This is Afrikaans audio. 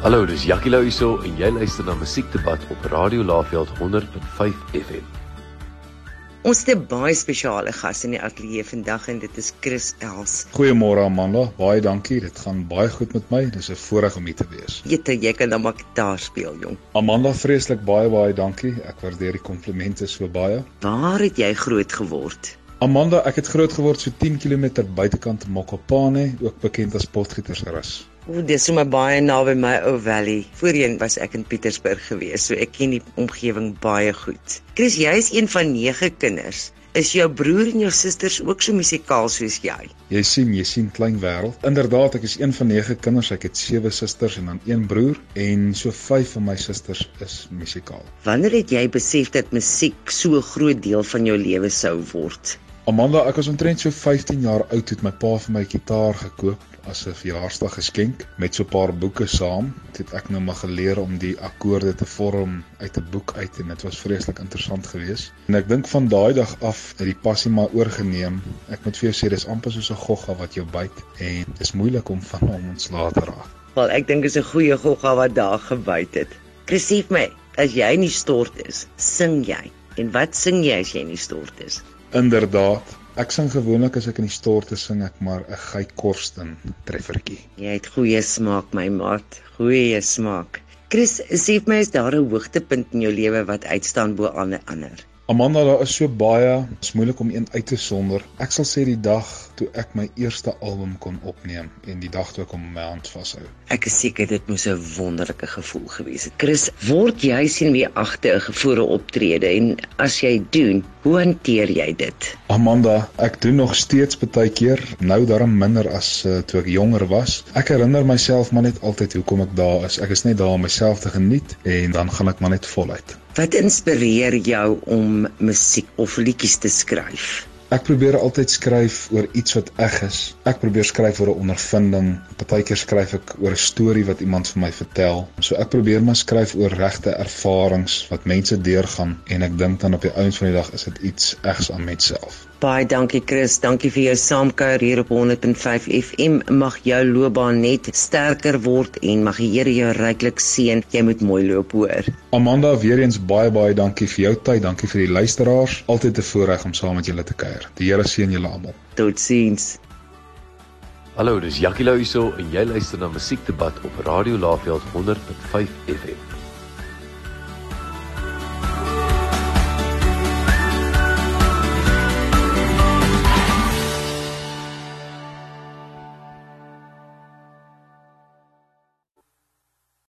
Hallo, dis Jackie Lou hierso en jy luister na Musiekdebat op Radio Laveld 100.5 FM. Ons het 'n baie spesiale gas in die ateljee vandag en dit is Chris Els. Goeiemôre Amanda, baie dankie. Dit gaan baie goed met my. Dis 'n voorreg om hier te wees. Jette, jy kan dan maar gitaar speel, jong. Amanda, vreeslik baie baie dankie. Ek waardeer die komplimente so baie. Waar het jy groot geword? Amanda, ek het groot geword so 10 km buitekant Mokopane, ook bekend as Potgietersrus. O, dis sommer baie naby my ou valley. Voorheen was ek in Pietersburg gewees, so ek ken die omgewing baie goed. Chris, jy is een van 9 kinders. Is jou broer en jou susters ook so musikaal soos jy? Jy sien, jy sien klein wêreld. Inderdaad, ek is een van 9 kinders. Ek het 7 susters en dan een broer en so 5 van my susters is musikaal. Wanneer het jy besef dat musiek so 'n groot deel van jou lewe sou word? Amanda, ek was omtrent so 15 jaar oud toe my pa vir my gitaar gekoop as 'n verjaarsdag geskenk met so 'n paar boeke saam. Dit het ek nou maar geleer om die akkoorde te vorm uit 'n boek uit en dit was vreeslik interessant geweest. En ek dink van daai dag af het die passie maar oorgeneem. Ek moet vir jou sê dis amper soos 'n gogga wat jou byt en dit is moeilik om van hom ontslae te raak. Wel, ek dink is 'n goeie gogga wat daar gebyt het. Krisief my, as jy nie stort is, sing jy. En wat sing jy as jy nie stort is? Inderdaad. Ek sing gewoonlik as ek in die storte sing ek maar 'n gey korsten treffertjie. Jy het goeie smaak my maat, goeie smaak. Chris, sê vir my is daar 'n hoogtepunt in jou lewe wat uitstaan bo ander ander? Amanda, daar is so baie, dit is moeilik om een uit te sonder. Ek sal sê die dag toe ek my eerste album kon opneem en die dag toe ek hom in my hand vashou. Ek is seker dit moes 'n wonderlike gevoel gewees het. Chris, word jy sien wie agter 'n gevore optrede en as jy doen, hoe hanteer jy dit? Amanda, ek doen nog steeds baie keer, nou daarom minder as uh, toe ek jonger was. Ek herinner myself maar net altyd hoekom ek daar is. Ek is net daar om myself te geniet en dan gaan ek maar net voluit. Wat inspireer jou om musiek of liedjies te skryf? Ek probeer altyd skryf oor iets wat eg is. Ek probeer skryf oor 'n ondervinding. Partykeer skryf ek oor 'n storie wat iemand vir my vertel. So ek probeer maar skryf oor regte ervarings wat mense deurgaan en ek dink dan op die einde van die dag is dit iets egs aan myself. Baie dankie Chris, dankie vir jou saamkuier hier op 100.5 FM. Mag jou loopbaan net sterker word en mag die Here jou ryklik seën. Jy moet mooi loop hoor. Amanda, weer eens baie baie dankie vir jou tyd, dankie vir die luisteraars. Altyd 'n voorreg om saam met julle te kuier. Die Here seën julle almal. Totsiens. Hallo, dis Jackie Lou hierso en jy luister na Musiekdebat op Radio Laveld 100.5 FM.